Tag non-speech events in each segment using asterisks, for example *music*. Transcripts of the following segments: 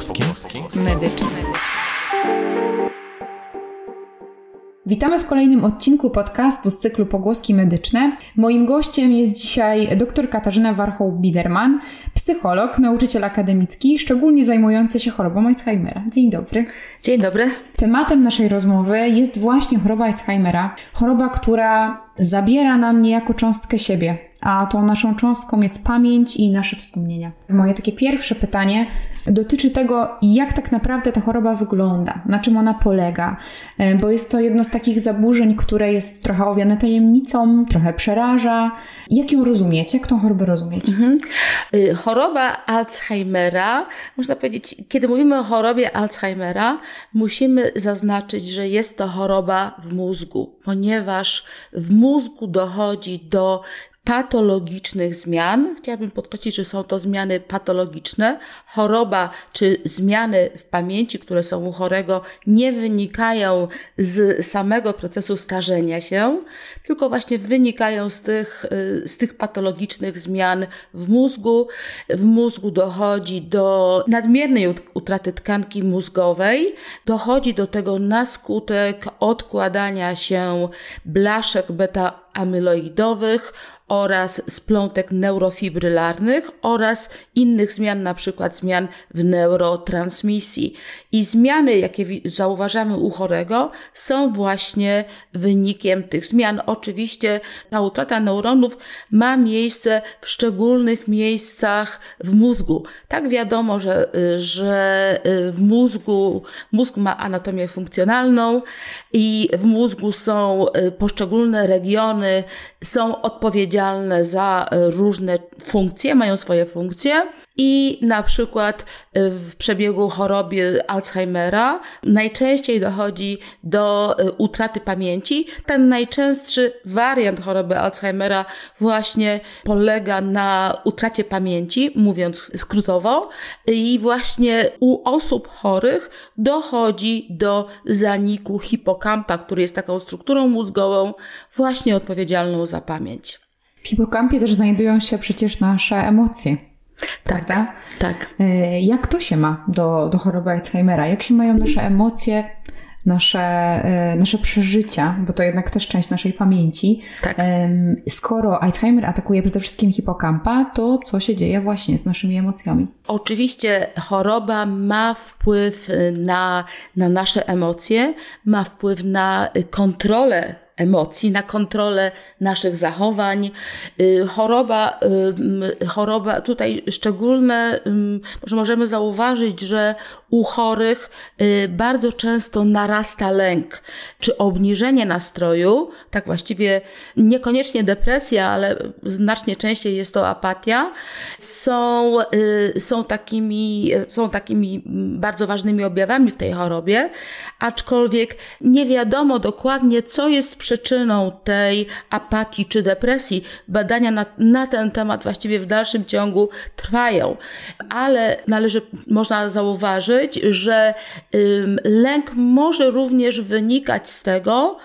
Pogłoskie medyczne. Witamy w kolejnym odcinku podcastu z cyklu Pogłoski Medyczne. Moim gościem jest dzisiaj dr Katarzyna Warchoł-Biderman, psycholog, nauczyciel akademicki, szczególnie zajmujący się chorobą Alzheimera. Dzień dobry. Dzień dobry. Tematem naszej rozmowy jest właśnie choroba Alzheimera. Choroba, która zabiera nam niejako cząstkę siebie, a tą naszą cząstką jest pamięć i nasze wspomnienia. Moje takie pierwsze pytanie dotyczy tego, jak tak naprawdę ta choroba wygląda, na czym ona polega, e, bo jest to jedno z takich zaburzeń, które jest trochę owiane tajemnicą, trochę przeraża. Jak ją rozumieć? Jak tą chorobę rozumieć? Mhm. Y, choroba Alzheimera, można powiedzieć, kiedy mówimy o chorobie Alzheimera, musimy zaznaczyć, że jest to choroba w mózgu, ponieważ w mózgu dochodzi do patologicznych zmian. Chciałabym podkreślić, że są to zmiany patologiczne. Choroba czy zmiany w pamięci, które są u chorego, nie wynikają z samego procesu starzenia się, tylko właśnie wynikają z tych, z tych patologicznych zmian w mózgu. W mózgu dochodzi do nadmiernej utraty tkanki mózgowej, dochodzi do tego na skutek odkładania się blaszek beta amyloidowych oraz splątek neurofibrylarnych oraz innych zmian, na przykład zmian w neurotransmisji. I zmiany, jakie zauważamy u chorego, są właśnie wynikiem tych zmian. Oczywiście ta utrata neuronów ma miejsce w szczególnych miejscach w mózgu. Tak wiadomo, że, że w mózgu, mózg ma anatomię funkcjonalną i w mózgu są poszczególne regiony, są odpowiedzialne odpowiedzialne za e, różne funkcje, mają swoje funkcje i na przykład e, w przebiegu choroby Alzheimera najczęściej dochodzi do e, utraty pamięci. Ten najczęstszy wariant choroby Alzheimera właśnie polega na utracie pamięci, mówiąc skrótowo, i właśnie u osób chorych dochodzi do zaniku hipokampa, który jest taką strukturą mózgową właśnie odpowiedzialną za pamięć. W hipokampie też znajdują się przecież nasze emocje. Tak, prawda? tak. E, jak to się ma do, do choroby Alzheimera? Jak się mają nasze emocje, nasze, e, nasze przeżycia, bo to jednak też część naszej pamięci. Tak. Skoro Alzheimer atakuje przede wszystkim hipokampa, to co się dzieje właśnie z naszymi emocjami? Oczywiście choroba ma wpływ na, na nasze emocje, ma wpływ na kontrolę emocji, na kontrolę naszych zachowań. Y, choroba, y, choroba tutaj szczególne, może możemy zauważyć, że u chorych y, bardzo często narasta lęk, czy obniżenie nastroju, tak właściwie niekoniecznie depresja, ale znacznie częściej jest to apatia, są, są, takimi, są takimi bardzo ważnymi objawami w tej chorobie, aczkolwiek nie wiadomo dokładnie, co jest przy przyczyną tej apatii czy depresji. Badania na, na ten temat właściwie w dalszym ciągu trwają, ale należy, można zauważyć, że lęk może również wynikać z tego,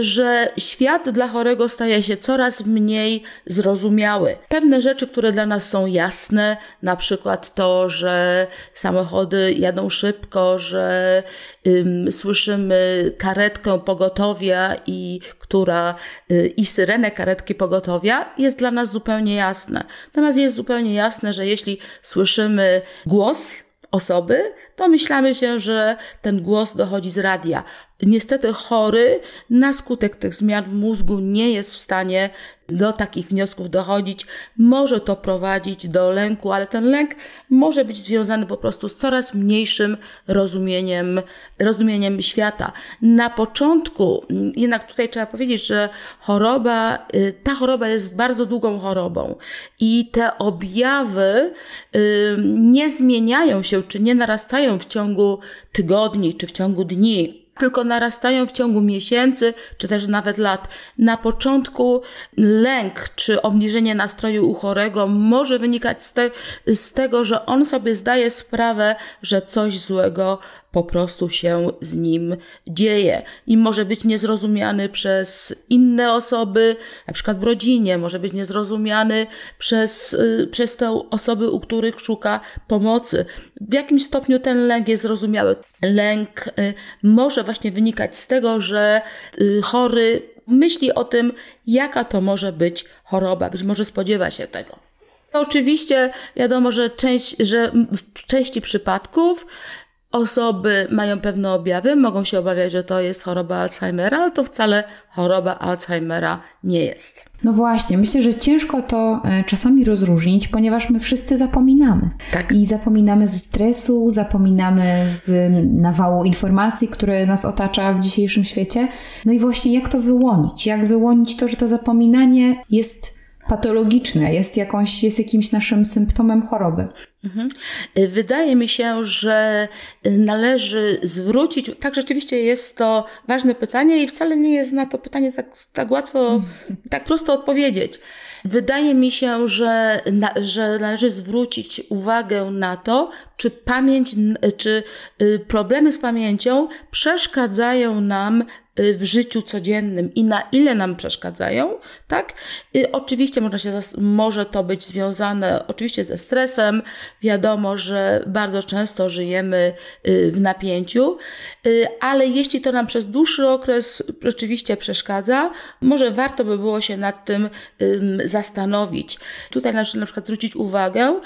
że świat dla chorego staje się coraz mniej zrozumiały. Pewne rzeczy, które dla nas są jasne, na przykład to, że samochody jadą szybko, że ym, słyszymy karetkę pogotowia i która y, i syrenę karetki pogotowia jest dla nas zupełnie jasne. Dla nas jest zupełnie jasne, że jeśli słyszymy głos osoby, to myślamy się, że ten głos dochodzi z radia. Niestety chory na skutek tych zmian w mózgu nie jest w stanie do takich wniosków dochodzić. Może to prowadzić do lęku, ale ten lęk może być związany po prostu z coraz mniejszym rozumieniem, rozumieniem świata. Na początku, jednak tutaj trzeba powiedzieć, że choroba, y, ta choroba jest bardzo długą chorobą i te objawy y, nie zmieniają się czy nie narastają w ciągu tygodni czy w ciągu dni tylko narastają w ciągu miesięcy, czy też nawet lat. Na początku lęk czy obniżenie nastroju u chorego może wynikać z, te, z tego, że on sobie zdaje sprawę, że coś złego po prostu się z nim dzieje i może być niezrozumiany przez inne osoby, na przykład w rodzinie, może być niezrozumiany przez, y, przez te osoby, u których szuka pomocy. W jakimś stopniu ten lęk jest zrozumiały. Lęk y, może właśnie wynikać z tego, że y, chory myśli o tym, jaka to może być choroba, być może spodziewa się tego. Oczywiście wiadomo, że, część, że w części przypadków Osoby mają pewne objawy, mogą się obawiać, że to jest choroba Alzheimera, ale to wcale choroba Alzheimera nie jest. No właśnie, myślę, że ciężko to e, czasami rozróżnić, ponieważ my wszyscy zapominamy. Tak. I zapominamy ze stresu, zapominamy z nawału informacji, które nas otacza w dzisiejszym świecie. No i właśnie jak to wyłonić? Jak wyłonić to, że to zapominanie jest patologiczne, jest, jakąś, jest jakimś naszym symptomem choroby. Mhm. Wydaje mi się, że należy zwrócić, tak rzeczywiście jest to ważne pytanie i wcale nie jest na to pytanie tak, tak łatwo, *laughs* tak prosto odpowiedzieć. Wydaje mi się, że, na, że należy zwrócić uwagę na to, czy pamięć, czy y, problemy z pamięcią przeszkadzają nam y, w życiu codziennym i na ile nam przeszkadzają, tak? Y, oczywiście można się, może to być związane oczywiście ze stresem. Wiadomo, że bardzo często żyjemy w napięciu, ale jeśli to nam przez dłuższy okres rzeczywiście przeszkadza, może warto by było się nad tym zastanowić. Tutaj należy na przykład zwrócić uwagę,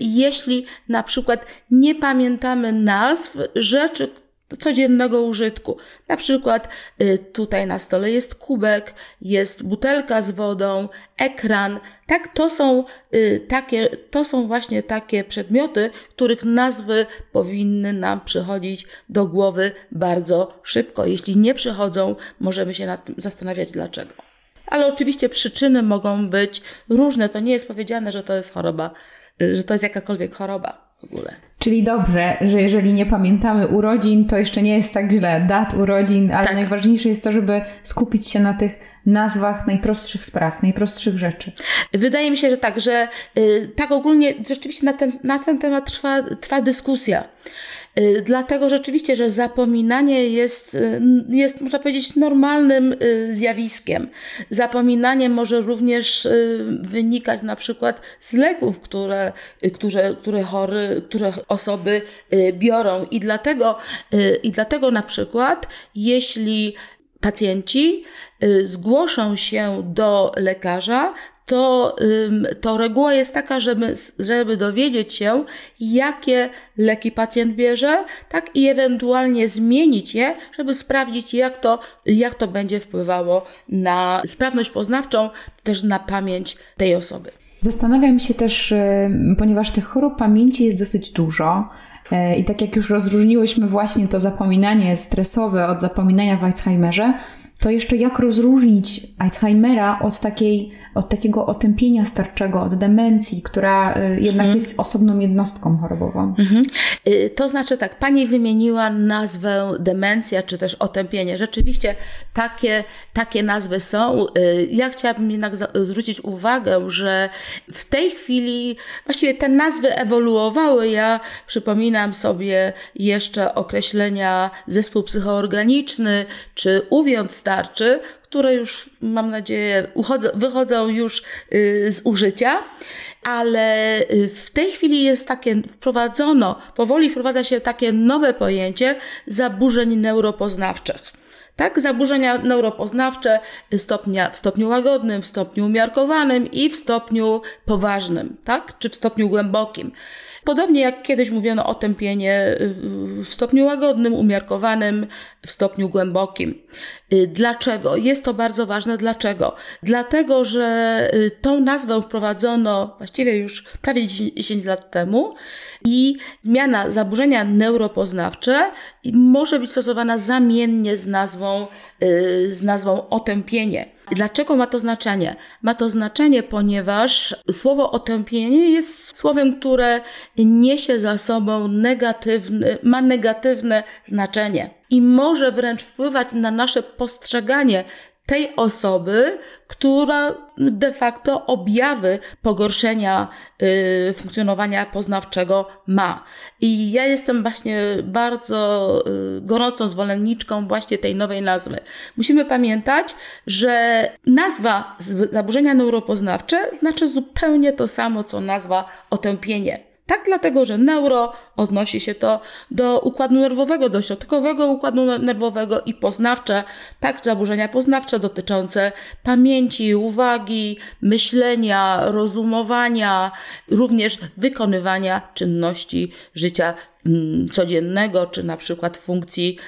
jeśli na przykład nie pamiętamy nazw rzeczy, codziennego użytku. Na przykład y, tutaj na stole jest kubek, jest butelka z wodą, ekran. Tak, to są y, takie, to są właśnie takie przedmioty, których nazwy powinny nam przychodzić do głowy bardzo szybko. Jeśli nie przychodzą, możemy się nad tym zastanawiać dlaczego. Ale oczywiście przyczyny mogą być różne. To nie jest powiedziane, że to jest choroba, y, że to jest jakakolwiek choroba w ogóle. Czyli dobrze, że jeżeli nie pamiętamy urodzin, to jeszcze nie jest tak źle, dat urodzin, ale tak. najważniejsze jest to, żeby skupić się na tych nazwach najprostszych spraw, najprostszych rzeczy. Wydaje mi się, że tak, że y, tak ogólnie rzeczywiście na ten, na ten temat trwa, trwa dyskusja. Y, dlatego rzeczywiście, że zapominanie jest, y, jest, można powiedzieć, normalnym y, zjawiskiem. Zapominanie może również wynikać na przykład z leków, które, które, które, chory, które osoby biorą. I dlatego, I dlatego na przykład, jeśli pacjenci zgłoszą się do lekarza, to, to reguła jest taka, żeby, żeby dowiedzieć się, jakie leki pacjent bierze, tak i ewentualnie zmienić je, żeby sprawdzić, jak to, jak to będzie wpływało na sprawność poznawczą, też na pamięć tej osoby. Zastanawiam się też, ponieważ tych chorób pamięci jest dosyć dużo, e, i tak jak już rozróżniłyśmy właśnie to zapominanie stresowe od zapominania w Alzheimerze, to jeszcze jak rozróżnić Alzheimera od, takiej, od takiego otępienia starczego, od demencji, która y, jednak mhm. jest osobną jednostką chorobową. Mhm. Y, to znaczy tak, Pani wymieniła nazwę demencja, czy też otępienie. Rzeczywiście takie, takie nazwy są. Y, ja chciałabym jednak zwrócić uwagę, że w tej chwili właściwie te nazwy ewoluowały. Ja przypominam sobie jeszcze określenia zespół psychoorganiczny, czy uwiąc starczy, które już, mam nadzieję, uchodzą, wychodzą już y, z użycia, ale y, w tej chwili jest takie, wprowadzono, powoli wprowadza się takie nowe pojęcie zaburzeń neuropoznawczych. Tak, zaburzenia neuropoznawcze stopnia, w stopniu łagodnym, w stopniu umiarkowanym i w stopniu poważnym, tak, czy w stopniu głębokim. Podobnie jak kiedyś mówiono o tępienie w stopniu łagodnym, umiarkowanym, w stopniu głębokim. Y, dlaczego? Jest to bardzo ważne. Dlaczego? Dlatego, że y, tą nazwę wprowadzono właściwie już prawie 10 lat temu i zmiana zaburzenia neuropoznawcze może być stosowana zamiennie z nazwą z nazwą otępienie. Dlaczego ma to znaczenie? Ma to znaczenie, ponieważ słowo otępienie jest słowem, które niesie za sobą negatywny, ma negatywne znaczenie i może wręcz wpływać na nasze postrzeganie tej osoby, która de facto objawy pogorszenia y, funkcjonowania poznawczego ma. I ja jestem właśnie bardzo y, gorącą zwolenniczką właśnie tej nowej nazwy. Musimy pamiętać, że nazwa zaburzenia neuropoznawcze znaczy zupełnie to samo, co nazwa otępienie. Tak dlatego, że neuro odnosi się to do układu nerwowego, do środkowego układu nerwowego i poznawcze, tak zaburzenia poznawcze dotyczące pamięci, uwagi, myślenia, rozumowania, również wykonywania czynności życia mm, codziennego, czy na przykład funkcji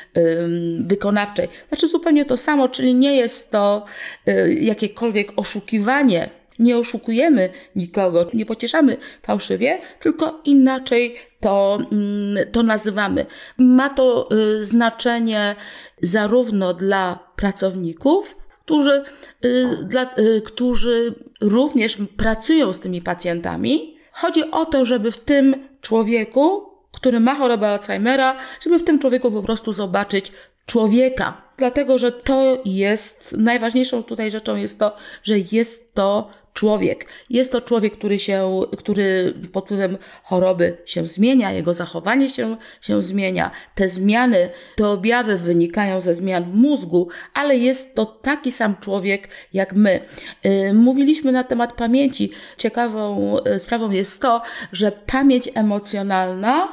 wykonawczej. Znaczy zupełnie to samo, czyli nie jest to y, jakiekolwiek oszukiwanie nie oszukujemy nikogo, nie pocieszamy fałszywie, tylko inaczej to, mm, to nazywamy. Ma to y, znaczenie zarówno dla pracowników, którzy, y, dla, y, którzy również pracują z tymi pacjentami. Chodzi o to, żeby w tym człowieku, który ma chorobę Alzheimera, żeby w tym człowieku po prostu zobaczyć człowieka. Dlatego, że to jest, najważniejszą tutaj rzeczą jest to, że jest to człowiek. Jest to człowiek, który się, który pod wpływem choroby się zmienia, jego zachowanie się, się zmienia. Te zmiany, te objawy wynikają ze zmian w mózgu, ale jest to taki sam człowiek jak my. Y, mówiliśmy na temat pamięci. Ciekawą y, sprawą jest to, że pamięć emocjonalna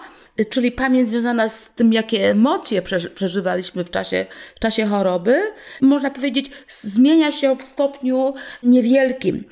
czyli pamięć związana z tym, jakie emocje przeżywaliśmy w czasie, w czasie choroby, można powiedzieć, zmienia się w stopniu niewielkim.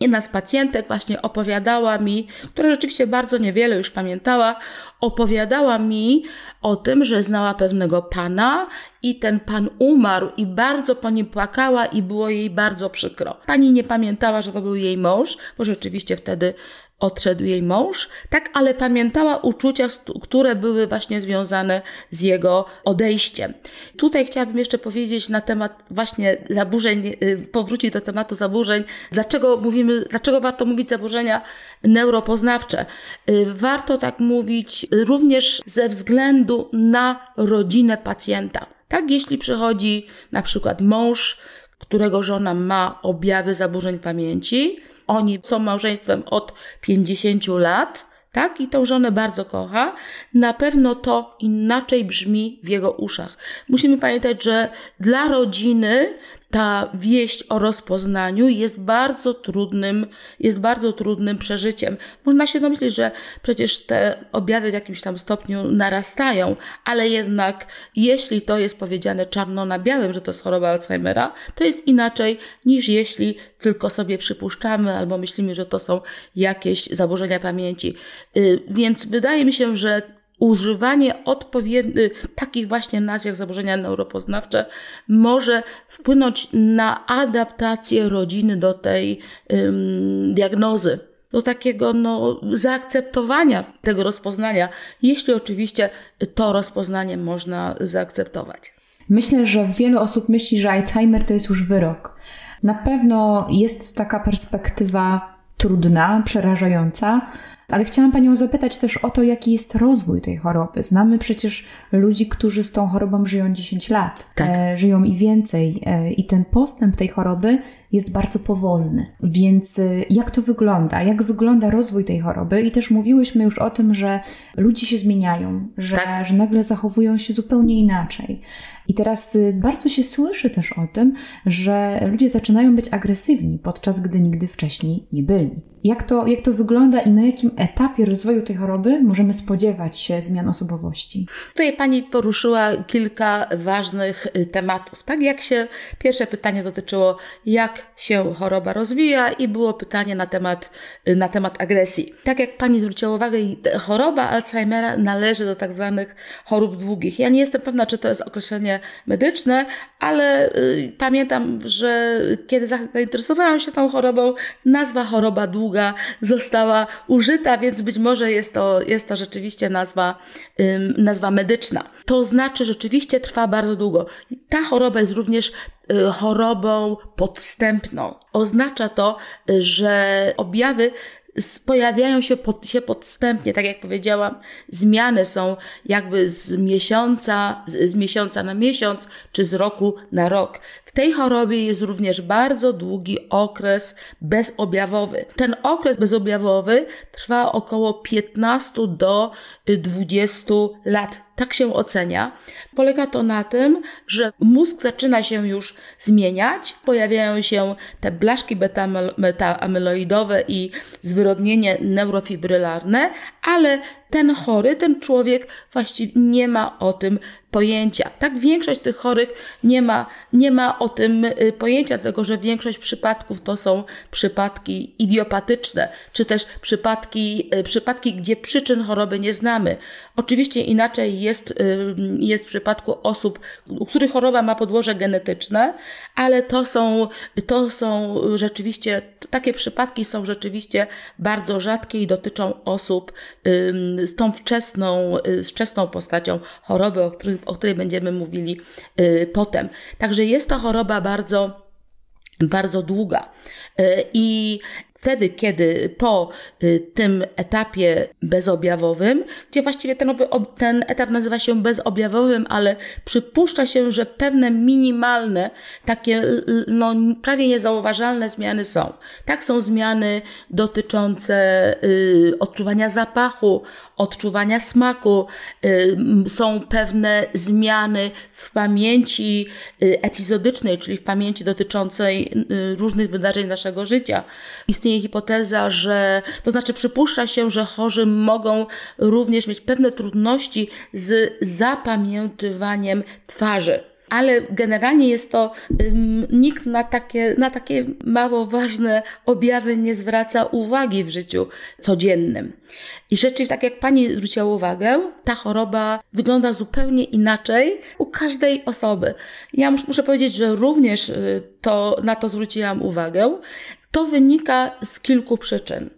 Jedna z pacjentek właśnie opowiadała mi, która rzeczywiście bardzo niewiele już pamiętała, opowiadała mi o tym, że znała pewnego pana i ten pan umarł i bardzo po nim płakała i było jej bardzo przykro. Pani nie pamiętała, że to był jej mąż, bo rzeczywiście wtedy odszedł jej mąż, tak, ale pamiętała uczucia, które były właśnie związane z jego odejściem. Tutaj chciałabym jeszcze powiedzieć na temat właśnie zaburzeń, y, powrócić do tematu zaburzeń. Dlaczego mówimy, dlaczego warto mówić zaburzenia neuropoznawcze? Y, warto tak mówić również ze względu na rodzinę pacjenta. Tak, jeśli przychodzi na przykład mąż, którego żona ma objawy zaburzeń pamięci, oni są małżeństwem od 50 lat, tak? I tą żonę bardzo kocha. Na pewno to inaczej brzmi w jego uszach. Musimy pamiętać, że dla rodziny ta wieść o rozpoznaniu jest bardzo trudnym, jest bardzo trudnym przeżyciem. Można się domyślić, że przecież te objawy w jakimś tam stopniu narastają, ale jednak jeśli to jest powiedziane czarno na białym, że to jest choroba Alzheimera, to jest inaczej niż jeśli tylko sobie przypuszczamy albo myślimy, że to są jakieś zaburzenia pamięci. Y, więc wydaje mi się, że używanie odpowiednich, takich właśnie nazw jak zaburzenia neuropoznawcze może wpłynąć na adaptację rodziny do tej ym, diagnozy. Do takiego no, zaakceptowania tego rozpoznania, jeśli oczywiście to rozpoznanie można zaakceptować. Myślę, że wiele osób myśli, że Alzheimer to jest już wyrok. Na pewno jest taka perspektywa trudna, przerażająca, ale chciałam Panią zapytać też o to, jaki jest rozwój tej choroby. Znamy przecież ludzi, którzy z tą chorobą żyją 10 lat, tak. e, żyją i więcej, e, i ten postęp tej choroby jest bardzo powolny. Więc e, jak to wygląda? Jak wygląda rozwój tej choroby? I też mówiłyśmy już o tym, że ludzie się zmieniają, że, tak. że nagle zachowują się zupełnie inaczej. I teraz y, bardzo się słyszy też o tym, że ludzie zaczynają być agresywni, podczas gdy nigdy wcześniej nie byli. Jak to, jak to wygląda i na jakim etapie rozwoju tej choroby możemy spodziewać się zmian osobowości? Tutaj Pani poruszyła kilka ważnych y, tematów. Tak jak się pierwsze pytanie dotyczyło, jak się choroba rozwija, i było pytanie na temat, y, na temat agresji. Tak jak Pani zwróciła uwagę, choroba Alzheimera należy do tak zwanych chorób długich. Ja nie jestem pewna, czy to jest określenie medyczne, ale y, pamiętam, że kiedy zainteresowałam się tą chorobą, nazwa choroba długa została użyta, więc być może jest to, jest to rzeczywiście nazwa, nazwa medyczna. To znaczy, rzeczywiście trwa bardzo długo. Ta choroba jest również y, chorobą podstępną. Oznacza to, że objawy pojawiają się, pod, się podstępnie, tak jak powiedziałam, zmiany są jakby z miesiąca, z, z miesiąca na miesiąc, czy z roku na rok. W tej chorobie jest również bardzo długi okres bezobjawowy. Ten okres bezobjawowy trwa około 15 do 20 lat tak się ocenia. Polega to na tym, że mózg zaczyna się już zmieniać, pojawiają się te blaszki beta-amyloidowe i zwyrodnienie neurofibrylarne, ale ten chory, ten człowiek właściwie nie ma o tym pojęcia. Tak, większość tych chorych nie ma, nie ma o tym y, pojęcia, dlatego że większość przypadków to są przypadki idiopatyczne, czy też przypadki, y, przypadki, gdzie przyczyn choroby nie znamy. Oczywiście inaczej jest, y, jest w przypadku osób, u których choroba ma podłoże genetyczne, ale to są, to są rzeczywiście, takie przypadki są rzeczywiście bardzo rzadkie i dotyczą osób z tą wczesną, z wczesną postacią choroby, o której o której będziemy mówili y, potem. Także jest to choroba bardzo, bardzo długa. Y, I wtedy, kiedy po y, tym etapie bezobjawowym, gdzie właściwie ten, ten etap nazywa się bezobjawowym, ale przypuszcza się, że pewne minimalne, takie no, prawie niezauważalne zmiany są. Tak są zmiany dotyczące y, odczuwania zapachu, odczuwania smaku, y, są pewne zmiany w pamięci y, epizodycznej, czyli w pamięci dotyczącej y, różnych wydarzeń naszego życia. Istnieje istnieje hipoteza, że to znaczy przypuszcza się, że chorzy mogą również mieć pewne trudności z zapamiętywaniem twarzy. Ale generalnie jest to, nikt na takie, na takie mało ważne objawy nie zwraca uwagi w życiu codziennym. I rzeczywiście, tak jak pani zwróciła uwagę, ta choroba wygląda zupełnie inaczej u każdej osoby. Ja muszę powiedzieć, że również y, to, na to zwróciłam uwagę. To wynika z kilku przyczyn.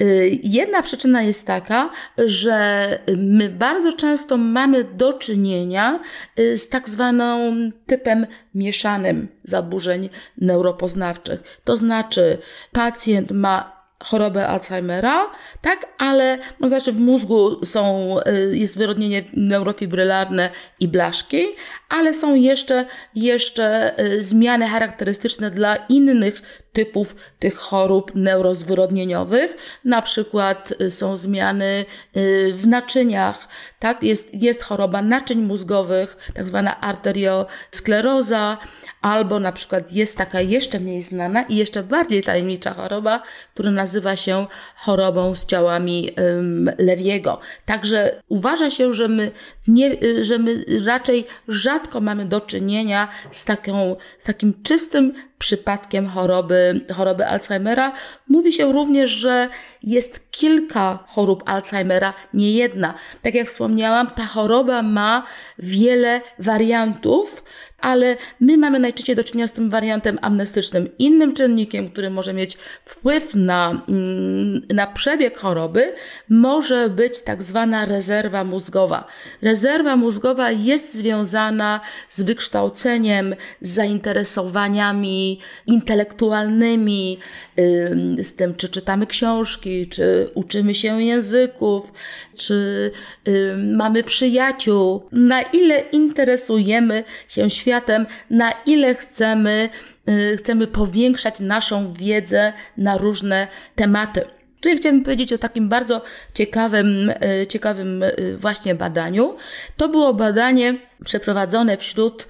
Y, jedna przyczyna jest taka, że my bardzo często mamy do czynienia y, z tak zwaną typem mieszanym zaburzeń neuropoznawczych. To znaczy, pacjent ma chorobę Alzheimera, tak, ale no znaczy w mózgu są, y, jest wyrodnienie neurofibrylarne i blaszki, ale są jeszcze, jeszcze zmiany charakterystyczne dla innych typów tych chorób neurozwyrodnieniowych. Na przykład y, są zmiany w naczyniach, tak? Jest, jest choroba naczyń mózgowych, tak zwana arterioskleroza, albo na przykład jest taka jeszcze mniej znana i jeszcze bardziej tajemnicza choroba, która nazywa się chorobą z ciałami Lewiego. Także uważa się, że my, nie, że my raczej rzadko mamy do czynienia z, taką, z takim czystym przypadkiem choroby, choroby Alzheimera. Mówi się również, że jest kilka chorób Alzheimera, nie jedna. Tak jak wspomniałam, ta choroba ma wiele wariantów, ale my mamy najczęściej do czynienia z tym wariantem amnestycznym. Innym czynnikiem, który może mieć wpływ na, mm, na przebieg choroby, może być tak zwana rezerwa mózgowa. Rezerwa mózgowa jest związana z wykształceniem, z zainteresowaniami intelektualnymi, z tym, czy czytamy książki, czy uczymy się języków, czy mamy przyjaciół, na ile interesujemy się światem, na ile chcemy, y, chcemy powiększać naszą wiedzę na różne tematy. Tutaj chciałabym powiedzieć o takim bardzo ciekawym, y, ciekawym y, właśnie badaniu. To było badanie przeprowadzone wśród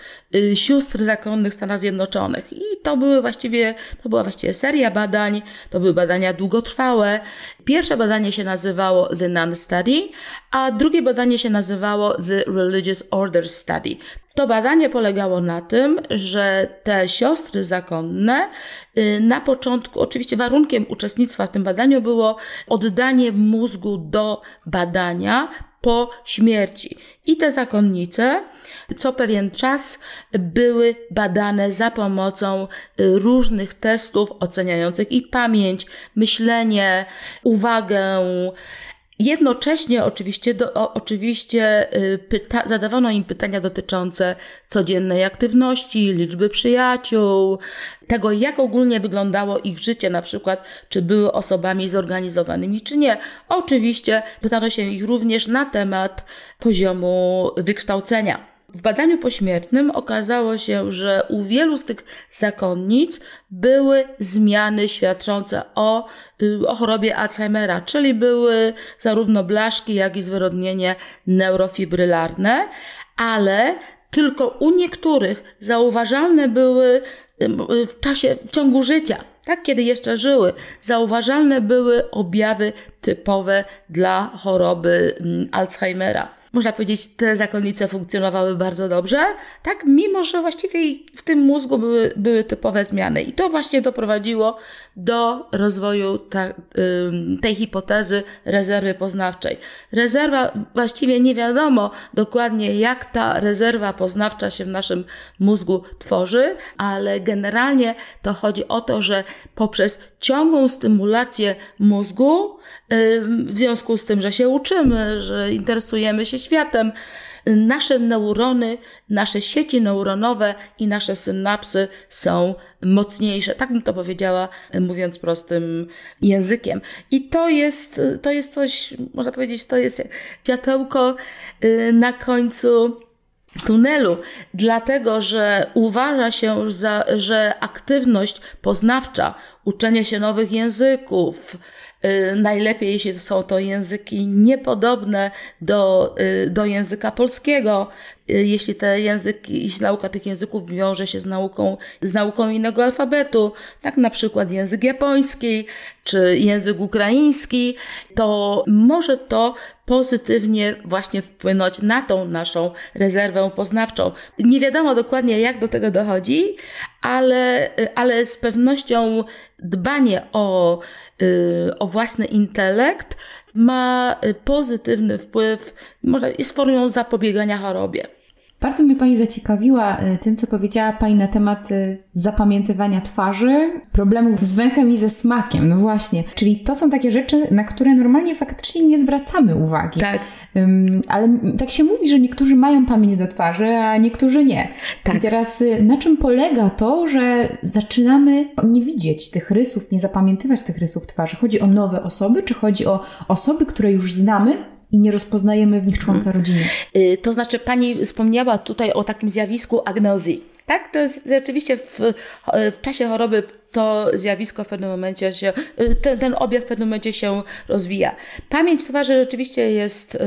sióstr zakonnych Stanów Zjednoczonych. I to były właściwie, to była właściwie seria badań, to były badania długotrwałe. Pierwsze badanie się nazywało The Nun Study, a drugie badanie się nazywało The Religious Order Study. To badanie polegało na tym, że te siostry zakonne y, na początku, oczywiście warunkiem uczestnictwa w tym badaniu było oddanie mózgu do badania po śmierci. I te zakonnice co pewien czas były badane za pomocą y, różnych testów oceniających ich pamięć, myślenie, uwagę, Jednocześnie oczywiście, do, o, oczywiście y, pyta, zadawano im pytania dotyczące codziennej aktywności, liczby przyjaciół, tego jak ogólnie wyglądało ich życie, na przykład czy były osobami zorganizowanymi, czy nie. Oczywiście pytano się ich również na temat poziomu wykształcenia. W badaniu pośmiertnym okazało się, że u wielu z tych zakonnic były zmiany świadczące o, y, o chorobie Alzheimera, czyli były zarówno blaszki, jak i zwyrodnienie neurofibrylarne, ale tylko u niektórych zauważalne były y, w czasie, w ciągu życia, tak kiedy jeszcze żyły, zauważalne były objawy typowe dla choroby Alzheimera można powiedzieć, te zakonnice funkcjonowały bardzo dobrze, tak, mimo że właściwie w tym mózgu były, były typowe zmiany. I to właśnie doprowadziło do rozwoju ta, tej hipotezy rezerwy poznawczej. Rezerwa, właściwie nie wiadomo dokładnie, jak ta rezerwa poznawcza się w naszym mózgu tworzy, ale generalnie to chodzi o to, że poprzez ciągłą stymulację mózgu, w związku z tym, że się uczymy, że interesujemy się światem, nasze neurony, nasze sieci neuronowe i nasze synapsy są mocniejsze. Tak bym to powiedziała, mówiąc prostym językiem. I to jest, to jest coś, można powiedzieć, to jest światełko y, na końcu tunelu, dlatego że uważa się, że aktywność poznawcza, uczenie się nowych języków, najlepiej, jeśli są to języki niepodobne do, y, do języka polskiego, y, jeśli te języki, jeśli nauka tych języków wiąże się z nauką, z nauką innego alfabetu, tak na przykład język japoński czy język ukraiński, to może to pozytywnie właśnie wpłynąć na tą naszą rezerwę poznawczą. Nie wiadomo dokładnie, jak do tego dochodzi, ale, ale z pewnością dbanie o, o własny intelekt ma pozytywny wpływ, może jest formą zapobiegania chorobie. Bardzo mnie Pani zaciekawiła e, tym, co powiedziała Pani na temat e, zapamiętywania twarzy, problemów z węchem i ze smakiem. No właśnie. Czyli to są takie rzeczy, na które normalnie faktycznie nie zwracamy uwagi. Tak. ale tak się mówi, że niektórzy mają pamięć do twarzy, a niektórzy nie. Tak. I teraz e, na czym polega to, że zaczynamy nie widzieć tych rysów, nie zapamiętywać tych rysów twarzy? Chodzi o nowe osoby, czy chodzi o osoby, które już znamy, i nie rozpoznajemy w nich członka hmm. rodziny. Y, to znaczy, pani wspomniała tutaj o takim zjawisku agnozji. Tak, to jest rzeczywiście w, w czasie choroby to zjawisko w pewnym momencie się, y, ten, ten objaw w pewnym momencie się rozwija. Pamięć twarzy rzeczywiście jest,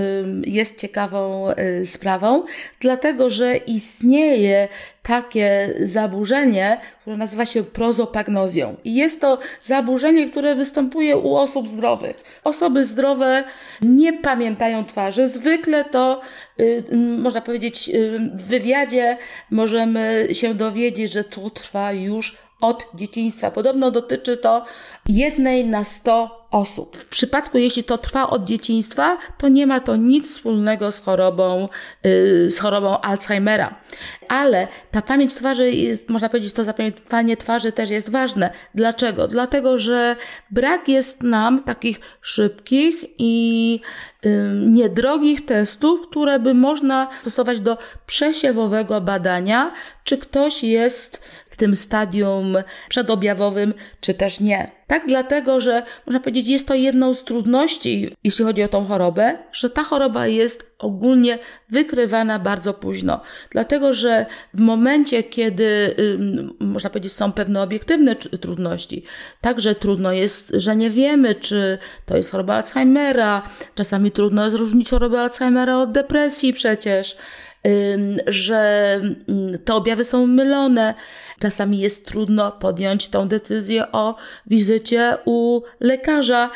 jest ciekawą y, sprawą, dlatego że istnieje takie zaburzenie, które nazywa się prozopagnozją. I jest to zaburzenie, które występuje u osób zdrowych. Osoby zdrowe nie pamiętają twarzy. Zwykle to, y, można powiedzieć, w wywiadzie możemy się dowiedzieć, że to trwa już od dzieciństwa. Podobno dotyczy to jednej na sto osób. W przypadku, jeśli to trwa od dzieciństwa, to nie ma to nic wspólnego z chorobą, yy, z chorobą Alzheimera. Ale ta pamięć twarzy jest, można powiedzieć, to zapamiętanie twarzy też jest ważne. Dlaczego? Dlatego, że brak jest nam takich szybkich i yy, niedrogich testów, które by można stosować do przesiewowego badania, czy ktoś jest w tym stadium przedobjawowym, czy też nie. Tak, dlatego, że można powiedzieć, jest to jedną z trudności, jeśli chodzi o tą chorobę, że ta choroba jest ogólnie wykrywana bardzo późno. Dlatego, że w momencie, kiedy można powiedzieć, są pewne obiektywne trudności, także trudno jest, że nie wiemy, czy to jest choroba Alzheimera, czasami trudno jest rozróżnić chorobę Alzheimera od depresji przecież że te objawy są mylone. Czasami jest trudno podjąć tą decyzję o wizycie u lekarza,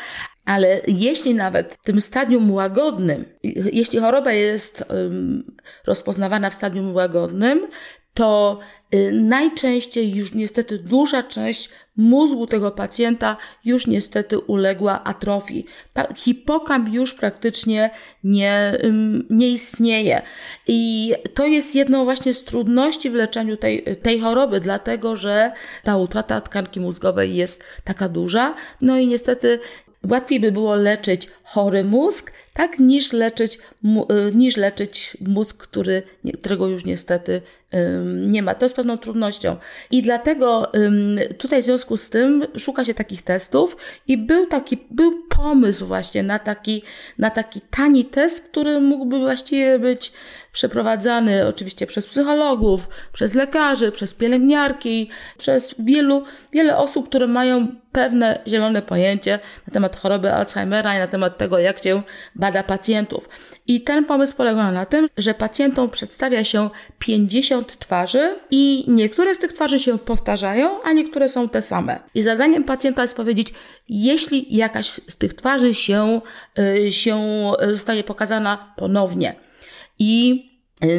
ale jeśli nawet w tym stadium łagodnym, jeśli choroba jest rozpoznawana w stadium łagodnym, to y, najczęściej już niestety duża część mózgu tego pacjenta już niestety uległa atrofii. Hipokamp już praktycznie nie, nie istnieje. I to jest jedną właśnie z trudności w leczeniu tej, tej choroby, dlatego że ta utrata tkanki mózgowej jest taka duża. No i niestety Łatwiej by było leczyć chory mózg, tak, niż leczyć, y, niż leczyć mózg, który, którego już niestety nie ma. To jest pewną trudnością. I dlatego tutaj w związku z tym szuka się takich testów i był taki, był pomysł właśnie na taki, na taki tani test, który mógłby właściwie być przeprowadzany oczywiście przez psychologów, przez lekarzy, przez pielęgniarki, przez wielu, wiele osób, które mają pewne zielone pojęcie na temat choroby Alzheimera i na temat tego, jak się bada pacjentów. I ten pomysł polegał na tym, że pacjentom przedstawia się 50 twarzy i niektóre z tych twarzy się powtarzają, a niektóre są te same. I zadaniem pacjenta jest powiedzieć, jeśli jakaś z tych twarzy się, y, się y, zostanie pokazana ponownie. I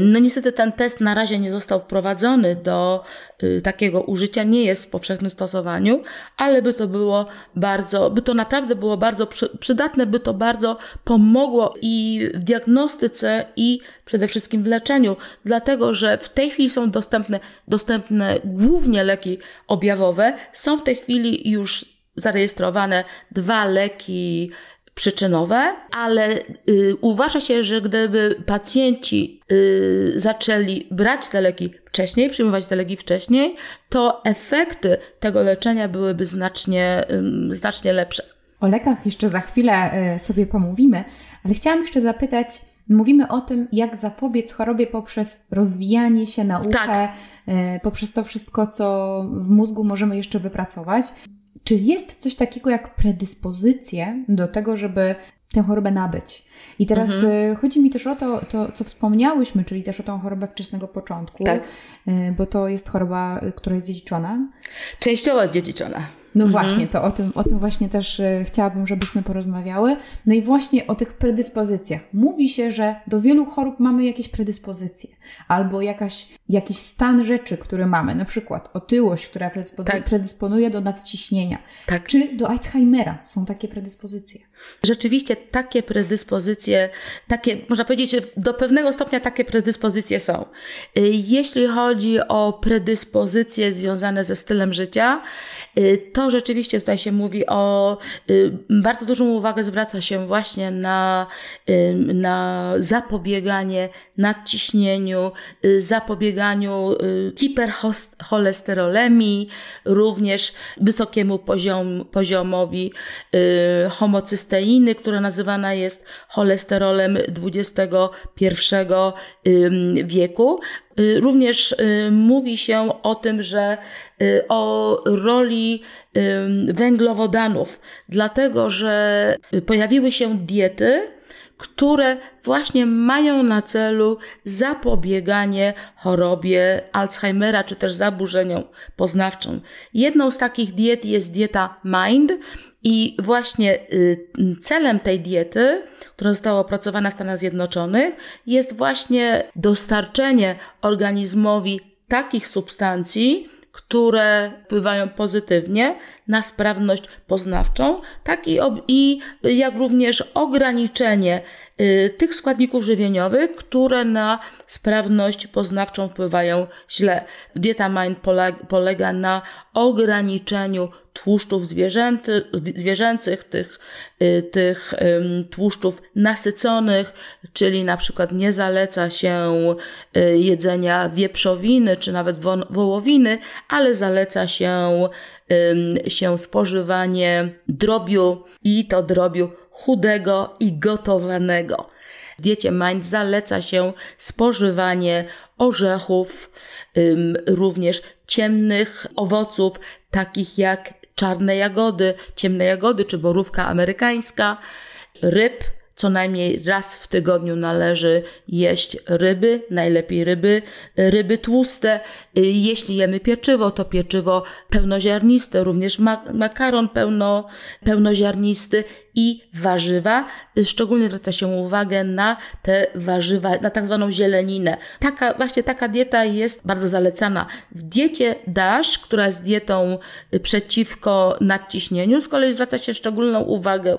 no niestety ten test na razie nie został wprowadzony do y, takiego użycia, nie jest w powszechnym stosowaniu, ale by to było bardzo, by to naprawdę było bardzo przy, przydatne, by to bardzo pomogło i w diagnostyce i przede wszystkim w leczeniu, dlatego że w tej chwili są dostępne, dostępne głównie leki objawowe, są w tej chwili już zarejestrowane dwa leki przyczynowe, ale y, uważa się, że gdyby pacjenci y, zaczęli brać te leki wcześniej, przyjmować te leki wcześniej, to efekty tego leczenia byłyby znacznie, y, znacznie lepsze. O lekach jeszcze za chwilę y, sobie pomówimy, ale chciałam jeszcze zapytać, Mówimy o tym, jak zapobiec chorobie poprzez rozwijanie się, naukę, tak. Y, poprzez to wszystko, co w mózgu możemy jeszcze wypracować. Czy jest coś takiego jak predyspozycje do tego, żeby tę chorobę nabyć? I teraz mhm. Y, chodzi mi też o to, to, co wspomniałyśmy, czyli też o tą chorobę wczesnego początku, tak. Y, bo to jest choroba, y, która jest dziedziczona. Częściowo dziedziczona. No mhm. właśnie, to o tym, o tym właśnie też e, chciałabym, żebyśmy porozmawiały. No i właśnie o tych predyspozycjach. Mówi się, że do wielu chorób mamy jakieś predyspozycje, albo jakaś, jakiś stan rzeczy, który mamy, na przykład otyłość, która predysponuje, tak. predysponuje do nadciśnienia, tak. czy do Alzheimera są takie predyspozycje. Rzeczywiście takie predyspozycje, takie, można powiedzieć, że do pewnego stopnia takie predyspozycje są. Y, jeśli chodzi o predyspozycje związane ze stylem życia, y, to rzeczywiście tutaj się mówi o, y, bardzo dużą uwagę zwraca się właśnie na, na zapobieganie nadciśnieniu, zapobieganiu hipercholesterolemi, również wysokiemu poziom, poziomowi homocysteiny, cysteiny, która nazywana jest cholesterolem XXI wieku. Y, również y, mówi się o tym, że y, o roli węglowodanów, dlatego że pojawiły się diety, które właśnie mają na celu zapobieganie chorobie Alzheimera czy też zaburzeniom poznawczym. Jedną z takich diet jest dieta MIND, i właśnie y, celem tej diety, która została opracowana w Stanach Zjednoczonych, jest właśnie dostarczenie organizmowi takich substancji, które wpływają pozytywnie na sprawność poznawczą, tak i, i jak również ograniczenie y, tych składników żywieniowych, które na sprawność poznawczą wpływają źle. Dieta Mind polega, polega na ograniczeniu tłuszczów zwierzęty, zwierzęcych, tych, y, tych tłuszczów nasyconych, czyli na przykład nie zaleca się y, jedzenia wieprzowiny czy nawet wołowiny, ale zaleca się, się spożywanie drobiu i to drobiu chudego i gotowanego. W diecie Mind zaleca się spożywanie orzechów, również ciemnych owoców, takich jak czarne jagody, ciemne jagody czy borówka amerykańska, ryb. Co najmniej raz w tygodniu należy jeść ryby, najlepiej ryby, ryby tłuste. Jeśli jemy pieczywo, to pieczywo pełnoziarniste, również makaron pełno, pełnoziarnisty i warzywa. Szczególnie zwraca się uwagę na te warzywa, na tak zwaną zieleninę. Taka, właśnie taka dieta jest bardzo zalecana. W diecie DASH, która jest dietą przeciwko nadciśnieniu, z kolei zwraca się szczególną uwagę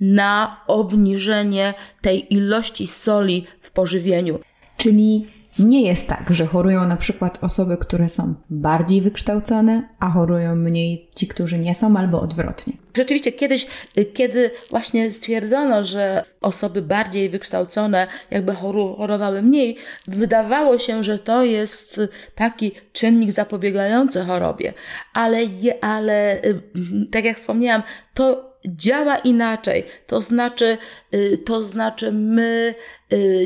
na obniżenie tej ilości soli w pożywieniu. Czyli nie jest tak, że chorują na przykład osoby, które są bardziej wykształcone, a chorują mniej ci, którzy nie są, albo odwrotnie. Rzeczywiście kiedyś, kiedy właśnie stwierdzono, że osoby bardziej wykształcone jakby chorowały mniej, wydawało się, że to jest taki czynnik zapobiegający chorobie. Ale, ale y, tak jak wspomniałam, to działa inaczej. To znaczy, y, to znaczy my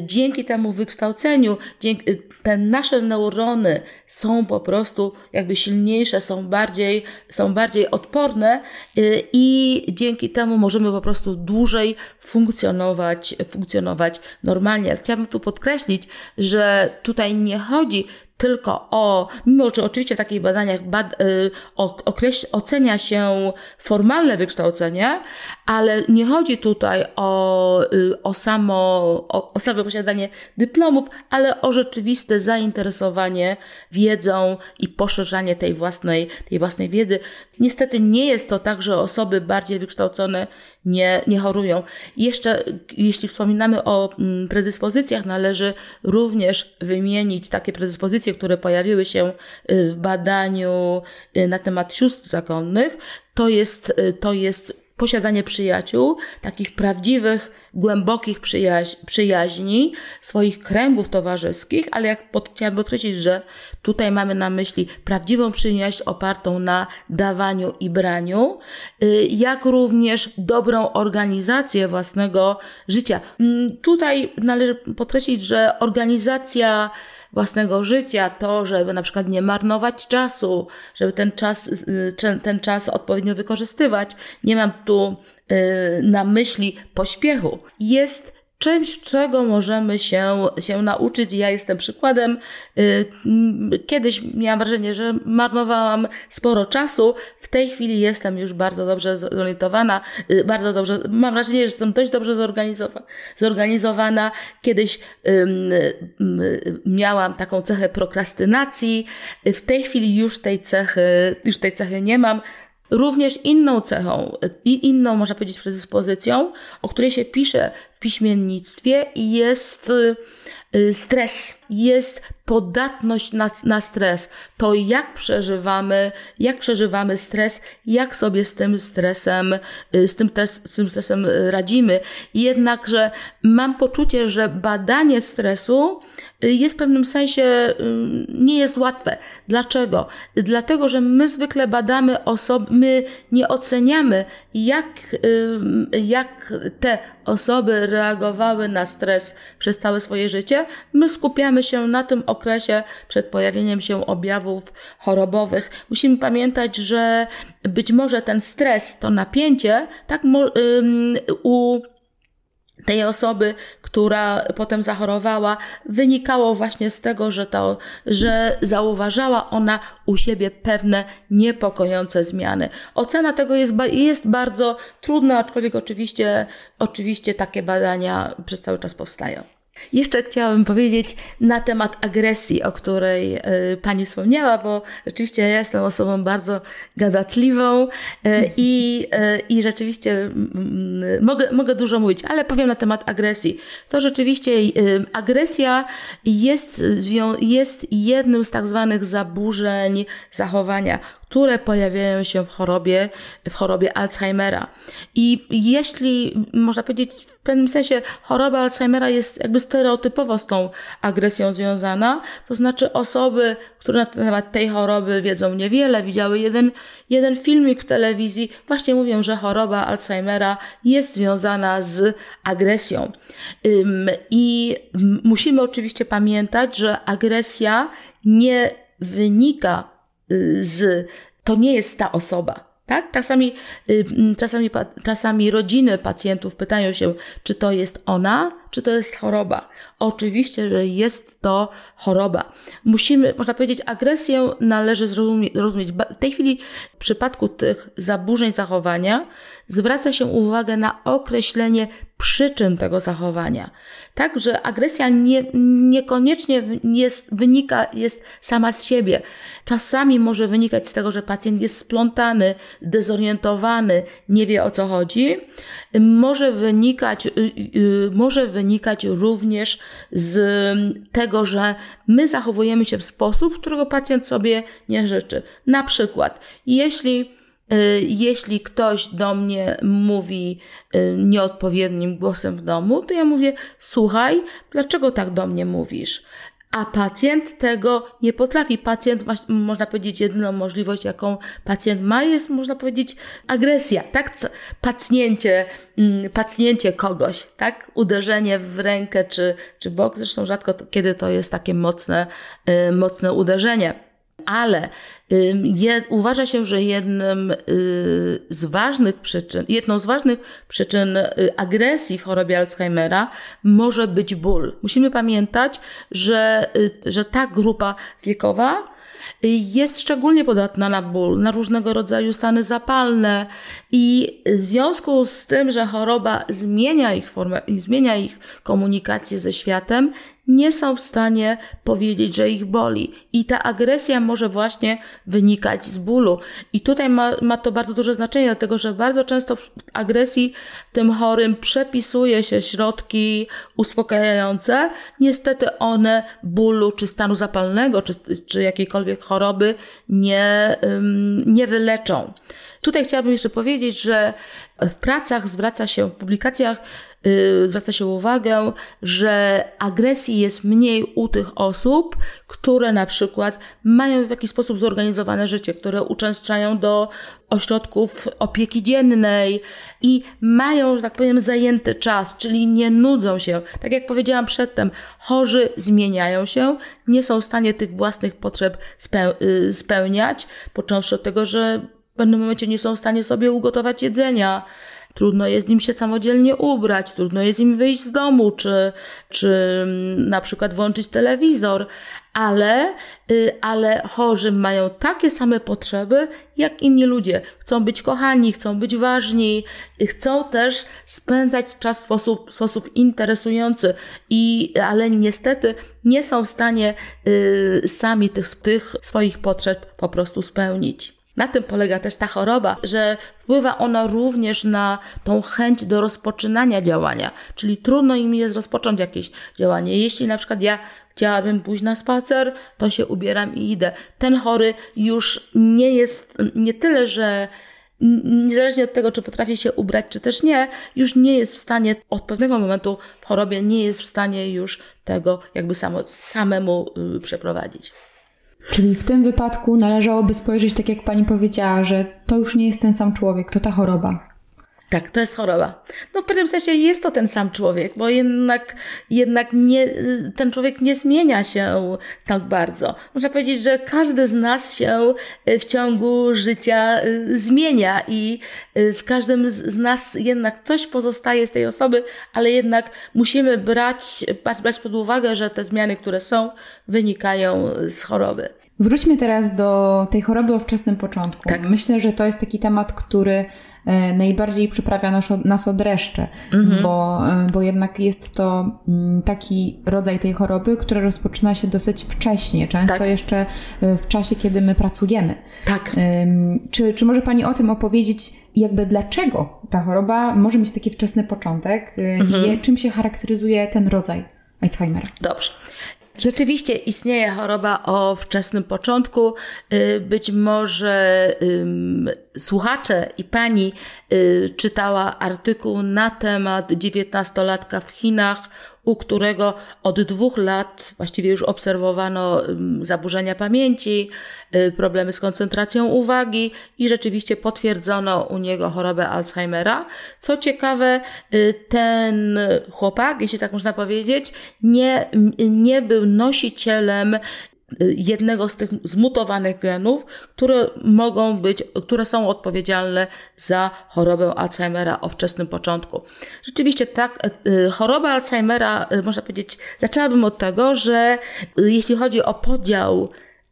dzięki temu wykształceniu, dzięki, y, te nasze neurony są po prostu jakby silniejsze, są bardziej, są bardziej odporne i dzięki temu możemy po prostu dłużej funkcjonować, funkcjonować normalnie. Chciałabym tu podkreślić, że tutaj nie chodzi tylko o, mimo że oczywiście w takich badaniach bad, y, okreś, ocenia się formalne wykształcenie, ale nie chodzi tutaj o, y, o, samo, o, o same posiadanie dyplomów, ale o rzeczywiste zainteresowanie wiedzą i poszerzanie tej własnej, tej własnej wiedzy. Niestety nie jest to tak, że osoby bardziej wykształcone nie, nie chorują. I jeszcze, jeśli wspominamy o mm, predyspozycjach, należy również wymienić takie predyspozycje, które pojawiły się y, w badaniu y, na temat sióstr zakonnych. To jest, to jest posiadanie przyjaciół, takich prawdziwych, głębokich przyjaź przyjaźni, swoich kręgów towarzyskich, ale jak pod, chciałam podkreślić, że tutaj mamy na myśli prawdziwą przyjaźń opartą na dawaniu i braniu, y, jak również dobrą organizację własnego życia. Mm, tutaj należy podkreślić, że organizacja własnego życia, to, żeby na przykład nie marnować czasu, żeby ten czas, y, ten czas odpowiednio wykorzystywać. Nie mam tu na myśli pośpiechu. Jest czymś, czego możemy się, się nauczyć. Ja jestem przykładem. Y, kiedyś miałam wrażenie, że marnowałam sporo czasu. W tej chwili jestem już bardzo dobrze zorientowana, y, bardzo dobrze, mam wrażenie, że jestem dość dobrze zorganizowana. Kiedyś miałam taką cechę prokrastynacji. W tej chwili już tej cechy, już tej cechy nie mam. Również inną cechą i inną, można powiedzieć, predyspozycją, o której się pisze w piśmiennictwie, jest y, stres, jest podatność na, na stres. To jak przeżywamy, jak przeżywamy stres, jak sobie z tym stresem, y, z tym, stres, z tym stresem radzimy. Jednakże mam poczucie, że badanie stresu jest w pewnym sensie, nie jest łatwe. Dlaczego? Dlatego, że my zwykle badamy osoby, my nie oceniamy, jak, jak te osoby reagowały na stres przez całe swoje życie. My skupiamy się na tym okresie przed pojawieniem się objawów chorobowych. Musimy pamiętać, że być może ten stres, to napięcie, tak u tej osoby, która potem zachorowała, wynikało właśnie z tego, że, to, że zauważała ona u siebie pewne niepokojące zmiany. Ocena tego jest, jest bardzo trudna, aczkolwiek oczywiście, oczywiście takie badania przez cały czas powstają. Jeszcze chciałabym powiedzieć na temat agresji, o której y, Pani wspomniała, bo rzeczywiście ja jestem osobą bardzo gadatliwą y, i, y, i rzeczywiście mogę, mogę dużo mówić, ale powiem na temat agresji. To rzeczywiście agresja jest, jest jednym z tak zwanych zaburzeń zachowania, które pojawiają się w chorobie, w chorobie Alzheimera. I jeśli, można powiedzieć, w pewnym sensie choroba Alzheimera jest jakby stereotypowo z tą agresją związana, to znaczy osoby, które na temat tej choroby wiedzą niewiele, widziały jeden, jeden filmik w telewizji, właśnie mówią, że choroba Alzheimera jest związana z agresją. I musimy oczywiście pamiętać, że agresja nie wynika z, to nie jest ta osoba. Tak? Czasami, y, czasami, czasami rodziny pacjentów pytają się, czy to jest ona, czy to jest choroba? Oczywiście, że jest to choroba. Musimy, można powiedzieć, agresję należy zrozumieć. W tej chwili w przypadku tych zaburzeń zachowania zwraca się uwagę na określenie przyczyn tego zachowania. Tak, że agresja nie, niekoniecznie jest, wynika, jest sama z siebie. Czasami może wynikać z tego, że pacjent jest splątany, dezorientowany, nie wie o co chodzi. Może wynikać, y, y, może wynikać również z tego, że my zachowujemy się w sposób, którego pacjent sobie nie życzy. Na przykład, jeśli Y, jeśli ktoś do mnie mówi y, nieodpowiednim głosem w domu, to ja mówię: Słuchaj, dlaczego tak do mnie mówisz? A pacjent tego nie potrafi. Pacjent ma, można powiedzieć, jedyną możliwość, jaką pacjent ma, jest, można powiedzieć, agresja, tak? Pacnięcie, mm, pacnięcie kogoś, tak? Uderzenie w rękę czy, czy bok. Zresztą rzadko, kiedy to jest takie mocne, y, mocne uderzenie ale je, uważa się, że jednym y, z ważnych przyczyn, jedną z ważnych przyczyn y, agresji w chorobie Alzheimera może być ból. Musimy pamiętać, że, y, że ta grupa wiekowa jest szczególnie podatna na ból, na różnego rodzaju stany zapalne i w związku z tym, że choroba zmienia ich formę, zmienia ich komunikację ze światem, nie są w stanie powiedzieć, że ich boli. I ta agresja może właśnie wynikać z bólu. I tutaj ma, ma to bardzo duże znaczenie, dlatego że bardzo często w agresji tym chorym przepisuje się środki uspokajające. Niestety one bólu, czy stanu zapalnego, czy, czy jakiejkolwiek choroby nie, nie wyleczą. Tutaj chciałabym jeszcze powiedzieć, że w pracach zwraca się, w publikacjach yy, zwraca się uwagę, że agresji jest mniej u tych osób, które na przykład mają w jakiś sposób zorganizowane życie, które uczęszczają do ośrodków opieki dziennej i mają, że tak powiem, zajęty czas, czyli nie nudzą się. Tak jak powiedziałam przedtem, chorzy zmieniają się, nie są w stanie tych własnych potrzeb y, spełniać, począwszy od tego, że w pewnym momencie nie są w stanie sobie ugotować jedzenia. Trudno jest im się samodzielnie ubrać, trudno jest im wyjść z domu, czy, czy mm, na przykład włączyć telewizor, ale, y, ale chorzy mają takie same potrzeby jak inni ludzie. Chcą być kochani, chcą być ważni, chcą też spędzać czas w sposób, w sposób interesujący, i, ale niestety nie są w stanie y, sami tych, tych swoich potrzeb po prostu spełnić. Na tym polega też ta choroba, że wpływa ona również na tą chęć do rozpoczynania działania, czyli trudno im jest rozpocząć jakieś działanie. Jeśli na przykład ja chciałabym pójść na spacer, to się ubieram i idę. Ten chory już nie jest, nie tyle, że niezależnie od tego, czy potrafi się ubrać, czy też nie, już nie jest w stanie, od pewnego momentu w chorobie nie jest w stanie już tego jakby samo, samemu y, przeprowadzić. Czyli w tym wypadku należałoby spojrzeć, tak jak pani powiedziała, że to już nie jest ten sam człowiek, to ta choroba. Tak, to jest choroba. No w pewnym sensie jest to ten sam człowiek, bo jednak, jednak nie, ten człowiek nie zmienia się tak bardzo. Można powiedzieć, że każdy z nas się w ciągu życia y, zmienia i y, w każdym z nas jednak coś pozostaje z tej osoby, ale jednak musimy brać, brać pod uwagę, że te zmiany, które są, wynikają z choroby. Wróćmy teraz do tej choroby o wczesnym początku. Tak. Myślę, że to jest taki temat, który e, najbardziej przyprawia nas, nas od reszty, mhm. bo, e, bo jednak jest to mm, taki rodzaj tej choroby, która rozpoczyna się dosyć wcześnie, często tak. jeszcze e, w czasie, kiedy my pracujemy. Tak. Czy, czy może Pani o tym opowiedzieć, jakby dlaczego ta choroba może mieć taki wczesny początek mhm. i czym się charakteryzuje ten rodzaj Alzheimera? Dobrze. Rzeczywiście istnieje choroba o wczesnym początku. Y, być może słuchacze i pani y, czytała artykuł na temat dziewiętnastolatka w Chinach, u którego od dwóch lat właściwie już obserwowano zaburzenia pamięci, y, problemy z koncentracją uwagi i rzeczywiście potwierdzono u niego chorobę Alzheimera. Co ciekawe, y, ten chłopak, jeśli tak można powiedzieć, nie, nie był nosicielem jednego z tych zmutowanych genów, które mogą być, które są odpowiedzialne za chorobę Alzheimera o wczesnym początku. Rzeczywiście tak, choroba Alzheimera, można powiedzieć, zaczęłabym od tego, że jeśli chodzi o podział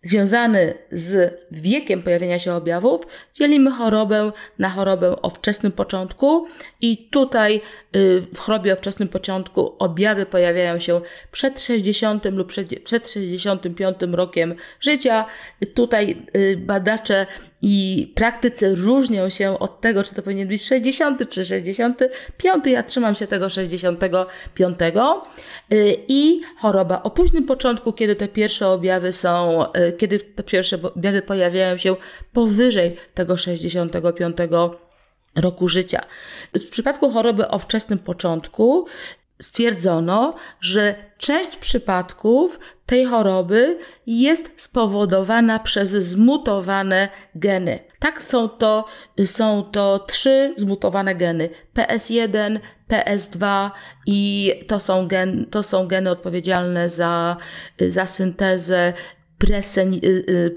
związany z wiekiem pojawienia się objawów, dzielimy chorobę na chorobę o wczesnym początku i tutaj y, w chorobie o wczesnym początku objawy pojawiają się przed 60 lub przed, przed 65 rokiem życia. Tutaj y, badacze i praktycy różnią się od tego, czy to powinien być 60 czy 65. Ja trzymam się tego 65. Y, I choroba o późnym początku, kiedy te pierwsze objawy są, y, kiedy te pierwsze objawy pojawiają się powyżej tego 65 roku życia. W przypadku choroby o wczesnym początku stwierdzono, że część przypadków tej choroby jest spowodowana przez zmutowane geny. Tak są to, są to trzy zmutowane geny: PS1, PS2 i to są, gen, to są geny odpowiedzialne za, za syntezę presen,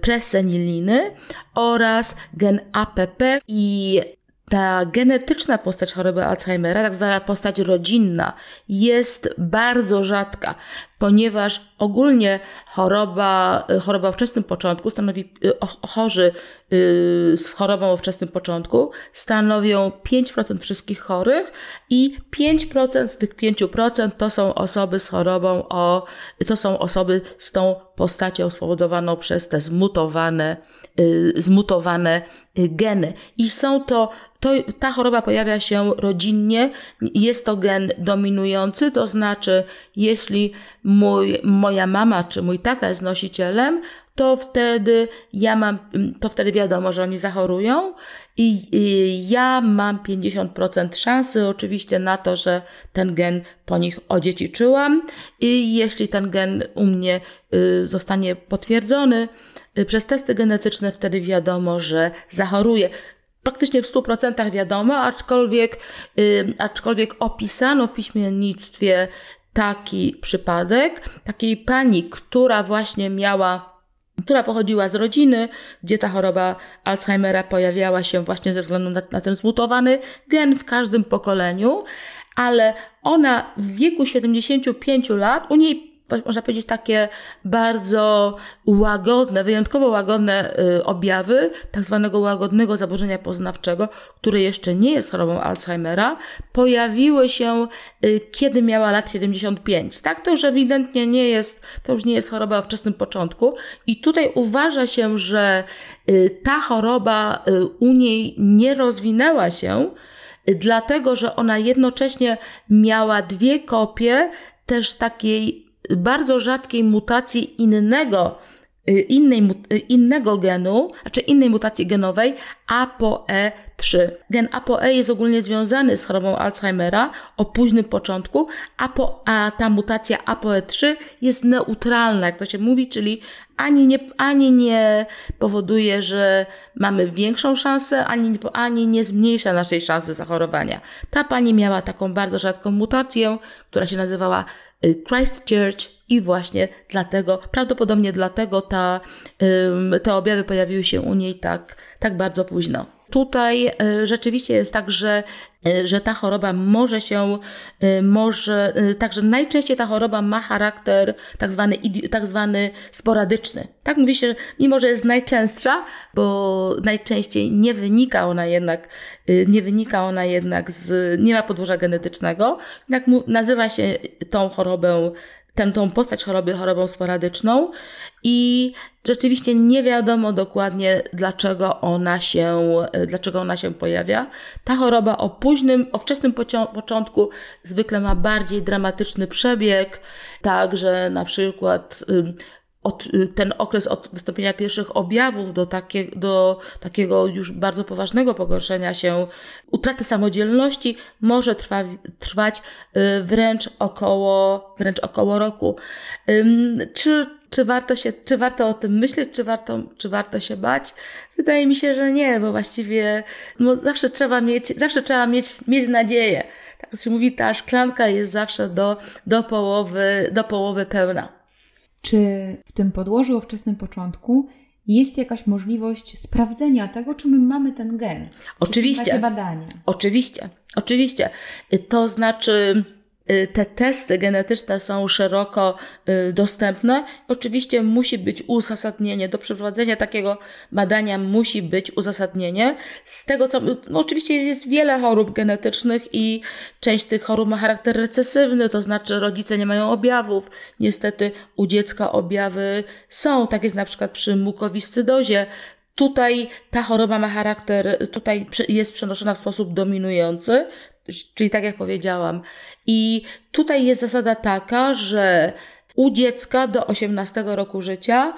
preseniliny oraz gen APP i ta genetyczna postać choroby Alzheimera, tak zwana postać rodzinna, jest bardzo rzadka, ponieważ ogólnie choroba, choroba o wczesnym początku stanowi, chorzy y, z chorobą o wczesnym początku stanowią 5% wszystkich chorych i 5% z tych 5% to są osoby z chorobą o, to są osoby z tą postacią spowodowaną przez te zmutowane, y, zmutowane geny. I są to, to, ta choroba pojawia się rodzinnie, jest to gen dominujący, to znaczy, jeśli mój, moja mama czy mój tata jest nosicielem, to wtedy ja mam, to wtedy wiadomo, że oni zachorują i, i ja mam 50% szansy oczywiście na to, że ten gen po nich odziedziczyłam i jeśli ten gen u mnie y, zostanie potwierdzony, Y, przez testy genetyczne wtedy wiadomo, że zachoruje. Praktycznie w 100% wiadomo, aczkolwiek, yy, aczkolwiek opisano w piśmiennictwie taki przypadek takiej pani, która właśnie miała która pochodziła z rodziny, gdzie ta choroba Alzheimera pojawiała się właśnie ze względu na, na ten zmutowany gen w każdym pokoleniu, ale ona w wieku 75 lat, u niej można powiedzieć, takie bardzo łagodne, wyjątkowo łagodne y, objawy tak zwanego łagodnego zaburzenia poznawczego, które jeszcze nie jest chorobą Alzheimera, pojawiły się, y, kiedy miała lat 75. Tak, to już ewidentnie nie jest, to już nie jest choroba o wczesnym początku i tutaj uważa się, że y, ta choroba u niej nie rozwinęła się, dlatego że ona jednocześnie miała dwie kopie też takiej bardzo rzadkiej mutacji innego, y, innej, y, innego genu, znaczy innej mutacji genowej, ApoE3. Gen ApoE jest ogólnie związany z chorobą Alzheimera o późnym początku, a ta mutacja ApoE3 jest neutralna, jak to się mówi, czyli ani nie, ani nie powoduje, że mamy większą szansę, ani, ani nie zmniejsza naszej szansy zachorowania. Ta pani miała taką bardzo rzadką mutację, która się nazywała Christchurch i właśnie dlatego, prawdopodobnie dlatego ta, te objawy pojawiły się u niej tak, tak bardzo późno. Tutaj y, rzeczywiście jest tak, że, y, że ta choroba może się, może, także najczęściej ta choroba ma charakter tak zwany, tak zwany sporadyczny. Tak mówi się, mimo że jest najczęstsza, bo najczęściej nie wynika ona jednak, nie wynika ona jednak z, nie ma podłoża genetycznego, jak nazywa się tą chorobę tę, tą postać choroby chorobą sporadyczną i rzeczywiście nie wiadomo dokładnie, dlaczego ona się, dlaczego ona się pojawia. Ta choroba o późnym, o wczesnym początku zwykle ma bardziej dramatyczny przebieg, także na przykład od, y, ten okres od wystąpienia pierwszych objawów do, takie, do takiego już bardzo poważnego pogorszenia się, utraty samodzielności może trwa, trwać y, wręcz około, wręcz około roku. Czy, czy, warto się, czy warto o tym myśleć, czy warto, czy warto się bać? Wydaje mi się, że nie, bo właściwie no zawsze trzeba mieć, zawsze trzeba mieć, mieć nadzieję. Tak się mówi, ta szklanka jest zawsze do, do, połowy, do połowy pełna. Czy w tym podłożu o wczesnym początku jest jakaś możliwość sprawdzenia tego, czy my mamy ten gen? Oczywiście. Czy takie badania? Oczywiście, oczywiście. To znaczy Y, te testy genetyczne są szeroko y, dostępne. Oczywiście musi być uzasadnienie. Do przeprowadzenia takiego badania musi być uzasadnienie. Z tego co, no oczywiście jest wiele chorób genetycznych i część tych chorób ma charakter recesywny, to znaczy rodzice nie mają objawów. Niestety u dziecka objawy są. Tak jest na przykład przy mukowiscydozie. Tutaj ta choroba ma charakter, tutaj jest przenoszona w sposób dominujący, czyli tak jak powiedziałam. I tutaj jest zasada taka, że u dziecka do 18 roku życia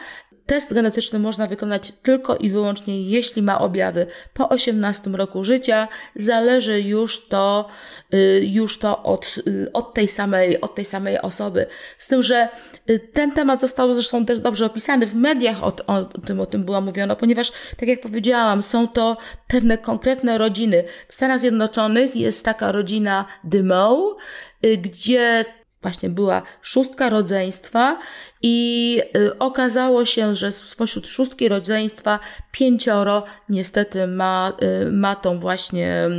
Test genetyczny można wykonać tylko i wyłącznie, jeśli ma objawy po 18 roku życia. Zależy już to, y, już to od, y, od, tej samej, od tej samej osoby. Z tym, że y, ten temat został zresztą też dobrze opisany w mediach, o, o, tym, o tym było mówiono, ponieważ, tak jak powiedziałam, są to pewne konkretne rodziny. W Stanach Zjednoczonych jest taka rodzina Dymow, gdzie właśnie była szóstka rodzeństwa i y, okazało się, że spośród szóstki rodzeństwa pięcioro niestety ma, y, ma tą właśnie,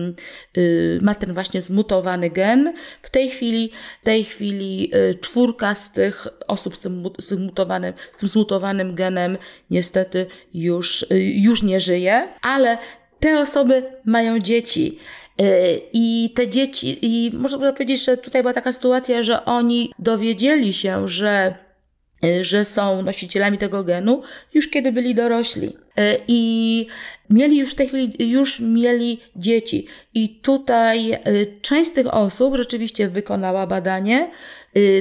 y, ma ten właśnie zmutowany gen. W tej chwili, w tej chwili czwórka z tych osób z tym, z tym mutowanym, z tym zmutowanym genem niestety już, już nie żyje, ale te osoby mają dzieci. E, I te dzieci, i można powiedzieć, że tutaj była taka sytuacja, że oni dowiedzieli się, że e, że są nosicielami tego genu już kiedy byli dorośli. E, I mieli już w tej chwili, już mieli dzieci. I tutaj część z tych osób rzeczywiście wykonała badanie.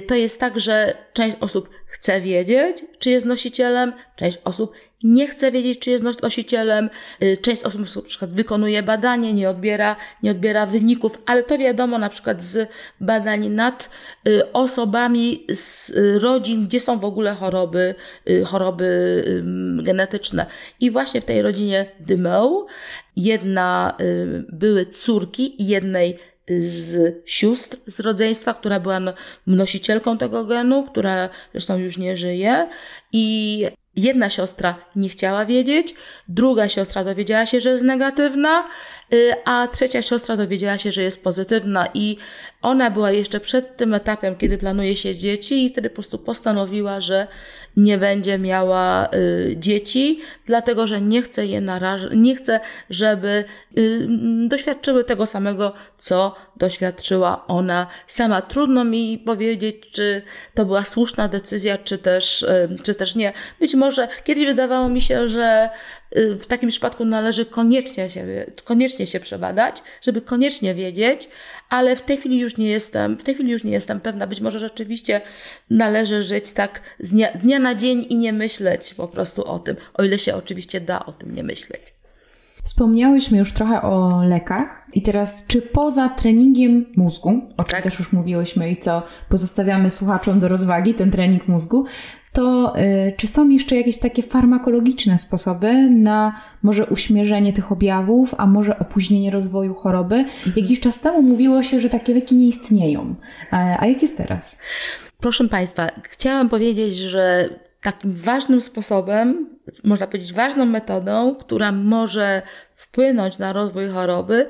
To jest tak, że część osób chce wiedzieć, czy jest nosicielem, część osób nie chce wiedzieć, czy jest nosicielem. Y, część osób na przykład wykonuje badanie, nie odbiera, nie odbiera wyników, ale to wiadomo na przykład z badań nad y, osobami z y, rodzin, gdzie są w ogóle choroby, choroby genetyczne. I właśnie w tej rodzinie Dymow jedna były córki jednej z sióstr z rodzeństwa, która była nosicielką tego genu, która zresztą już nie żyje. I Jedna siostra nie chciała wiedzieć, druga siostra dowiedziała się, że jest negatywna, y, a trzecia siostra dowiedziała się, że jest pozytywna i ona była jeszcze przed tym etapem, kiedy planuje się dzieci i wtedy po prostu postanowiła, że nie będzie miała y, dzieci, dlatego że nie chce je narażać, nie chce, żeby y, doświadczyły tego samego, co doświadczyła ona sama. Trudno mi powiedzieć, czy to była słuszna decyzja, czy też, y, czy też nie. Być może kiedyś wydawało mi się, że w takim przypadku należy koniecznie się, koniecznie się przebadać, żeby koniecznie wiedzieć, ale w tej chwili już nie jestem, w tej chwili już nie jestem pewna. Być może rzeczywiście należy żyć tak z dnia, dnia na dzień i nie myśleć po prostu o tym, o ile się oczywiście da o tym nie myśleć. Wspomniałyśmy już trochę o lekach i teraz czy poza treningiem mózgu, o czym tak. też już mówiłyśmy i co pozostawiamy słuchaczom do rozwagi, ten trening mózgu, to y, czy są jeszcze jakieś takie farmakologiczne sposoby na może uśmierzenie tych objawów, a może opóźnienie rozwoju choroby? Mhm. Jakiś czas temu mówiło się, że takie leki nie istnieją. A, a jak jest teraz? Proszę Państwa, chciałam powiedzieć, że takim ważnym sposobem, można powiedzieć ważną metodą, która może wpłynąć na rozwój choroby,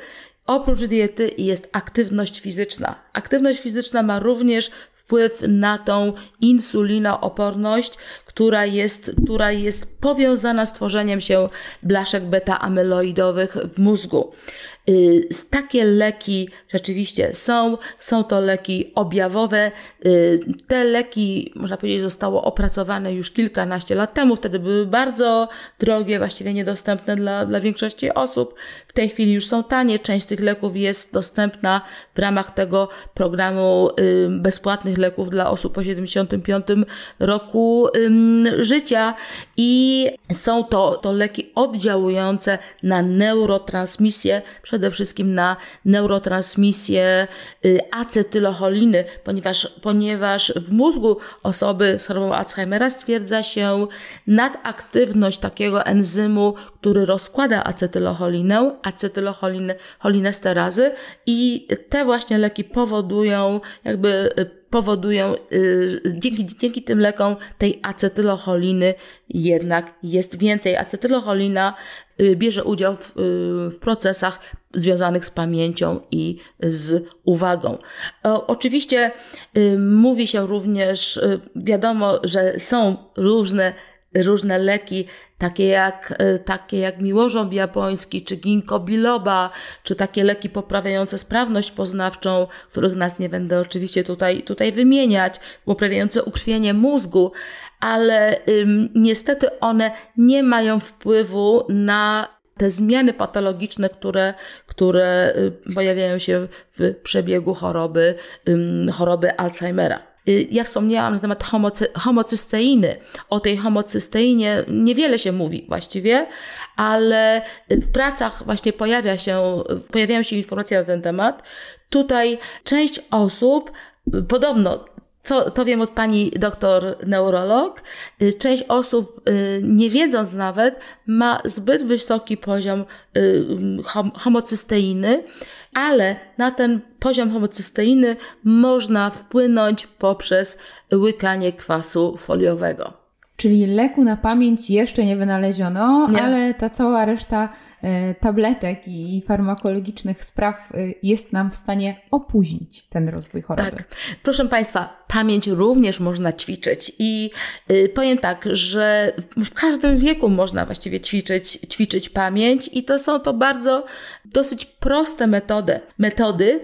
oprócz diety jest aktywność fizyczna. Aktywność fizyczna ma również wpływ na tą insulinooporność, która jest, która jest powiązana z tworzeniem się blaszek beta-amyloidowych w mózgu. Y, takie leki rzeczywiście są, są to leki objawowe. Y, te leki, można powiedzieć, zostało opracowane już kilkanaście lat temu. Wtedy były bardzo drogie, właściwie niedostępne dla, dla większości osób. W tej chwili już są tanie. Część tych leków jest dostępna w ramach tego programu y, bezpłatnych leków dla osób po 75 roku życia i są to, to leki oddziałujące na neurotransmisję przede wszystkim na neurotransmisję y, acetylocholiny, ponieważ, ponieważ w mózgu osoby z chorobą Alzheimera stwierdza się nadaktywność takiego enzymu, który rozkłada acetylocholinę, acetylocholiny, cholinesterazy i te właśnie leki powodują jakby y, powodują, dzięki, dzięki tym lekom tej acetylocholiny jednak jest więcej. Acetylocholina bierze udział w, w procesach związanych z pamięcią i z uwagą. Oczywiście mówi się również, wiadomo, że są różne różne leki, takie jak, e, takie jak miłożąb japoński, czy ginkgo biloba, czy takie leki poprawiające sprawność poznawczą, których nas nie będę oczywiście tutaj, tutaj wymieniać, poprawiające ukrwienie mózgu, ale ym, niestety one nie mają wpływu na te zmiany patologiczne, które, które y, pojawiają się w przebiegu choroby, choroby Alzheimera. Y, ja wspomniałam na temat homocy, homocysteiny. O tej homocysteinie niewiele się mówi właściwie, ale w pracach właśnie pojawia się, pojawiają się informacje na ten temat. Tutaj część osób, podobno co, to wiem od pani doktor neurolog, y, część osób, y, nie wiedząc nawet, ma zbyt wysoki poziom homocysteiny, ale na ten poziom homocysteiny można wpłynąć poprzez łykanie kwasu foliowego. Czyli leku na pamięć jeszcze nie wynaleziono, nie. ale ta cała reszta tabletek i farmakologicznych spraw e, jest nam w stanie opóźnić ten rozwój choroby. Tak. Proszę Państwa, pamięć również można ćwiczyć i e, powiem tak, że w każdym wieku można właściwie ćwiczyć, ćwiczyć pamięć i to są to bardzo dosyć proste metody. Metody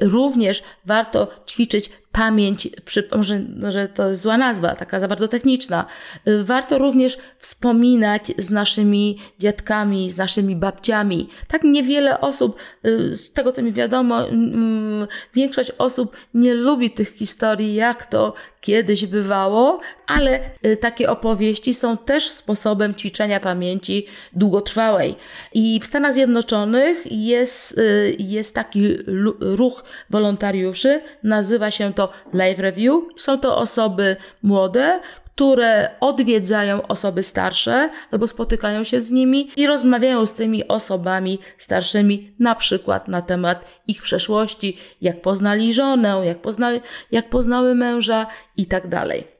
również warto ćwiczyć pamięć, przy, może, może to jest zła nazwa, taka za bardzo techniczna. Y, warto również wspominać z naszymi dziadkami, z naszymi babciami. Tak niewiele osób, y, z tego co mi wiadomo, mm, większość osób nie lubi tych historii, jak to kiedyś bywało, ale y, takie opowieści są też sposobem ćwiczenia pamięci długotrwałej. I w Stanach Zjednoczonych jest, jest taki ruch wolontariuszy, nazywa się to live review. Są to osoby młode, które odwiedzają osoby starsze albo spotykają się z nimi i rozmawiają z tymi osobami starszymi, na przykład na temat ich przeszłości, jak poznali żonę, jak, poznali, jak poznały męża i tak dalej.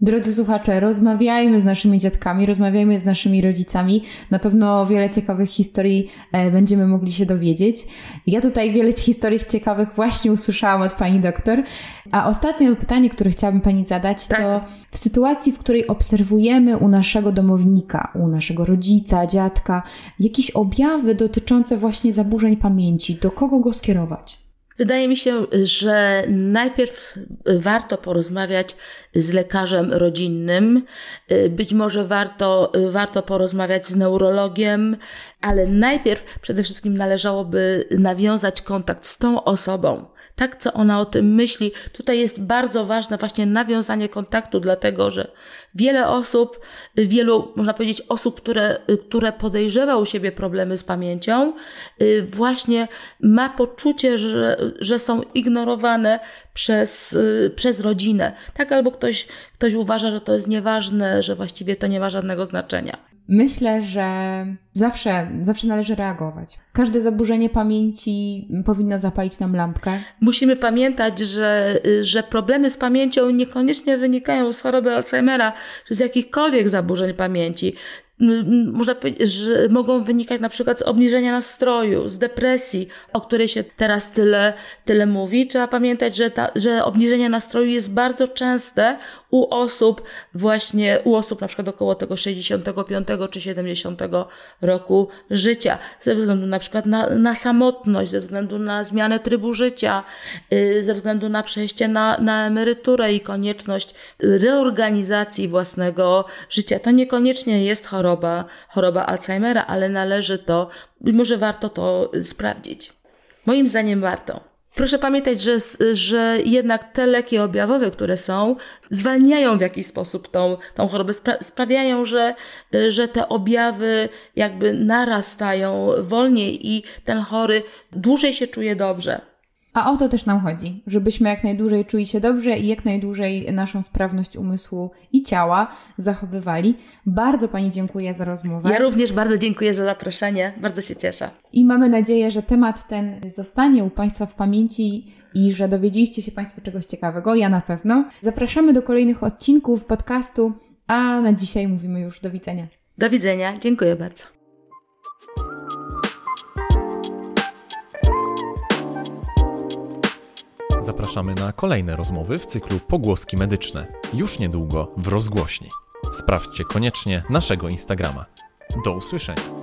Drodzy słuchacze, rozmawiajmy z naszymi dziadkami, rozmawiajmy z naszymi rodzicami. Na pewno wiele ciekawych historii e, będziemy mogli się dowiedzieć. Ja tutaj wiele historii ciekawych właśnie usłyszałam od pani doktor. A ostatnie pytanie, które chciałabym pani zadać, tak. to w sytuacji, w której obserwujemy u naszego domownika, u naszego rodzica, dziadka, jakieś objawy dotyczące właśnie zaburzeń pamięci, do kogo go skierować? Wydaje mi się, że najpierw warto porozmawiać z lekarzem rodzinnym, być może warto, warto porozmawiać z neurologiem, ale najpierw przede wszystkim należałoby nawiązać kontakt z tą osobą tak co ona o tym myśli. Tutaj jest bardzo ważne właśnie nawiązanie kontaktu, dlatego że wiele osób, wielu, można powiedzieć, osób, które, które podejrzewa u siebie problemy z pamięcią, y, właśnie ma poczucie, że, że są ignorowane przez, y, przez rodzinę. Tak, albo ktoś, ktoś uważa, że to jest nieważne, że właściwie to nie ma żadnego znaczenia. Myślę, że zawsze, zawsze należy reagować. Każde zaburzenie pamięci powinno zapalić nam lampkę. Musimy pamiętać, że, że problemy z pamięcią niekoniecznie wynikają z choroby Alzheimera czy z jakichkolwiek zaburzeń pamięci można powiedzieć, że mogą wynikać na przykład z obniżenia nastroju, z depresji, o której się teraz tyle, tyle mówi. Trzeba pamiętać, że, ta, że obniżenie nastroju jest bardzo częste u osób, właśnie u osób na przykład około tego 65 czy 70 roku życia, ze względu na przykład na, na samotność, ze względu na zmianę trybu życia, yy, ze względu na przejście na, na emeryturę i konieczność reorganizacji własnego życia. To niekoniecznie jest choroba, choroba Alzheimera, ale należy to, może warto to sprawdzić. Moim zdaniem warto. Proszę pamiętać, że, że jednak te leki objawowe, które są, zwalniają w jakiś sposób tą, tą chorobę, spra sprawiają, że, że te objawy jakby narastają wolniej i ten chory dłużej się czuje dobrze. A o to też nam chodzi, żebyśmy jak najdłużej czuli się dobrze i jak najdłużej naszą sprawność umysłu i ciała zachowywali. Bardzo Pani dziękuję za rozmowę. Ja również bardzo dziękuję za zaproszenie, bardzo się cieszę. I mamy nadzieję, że temat ten zostanie u Państwa w pamięci i że dowiedzieliście się Państwo czegoś ciekawego. Ja na pewno. Zapraszamy do kolejnych odcinków podcastu, a na dzisiaj mówimy już do widzenia. Do widzenia, dziękuję bardzo. Zapraszamy na kolejne rozmowy w cyklu Pogłoski Medyczne. Już niedługo w rozgłośni. Sprawdźcie koniecznie naszego Instagrama. Do usłyszenia.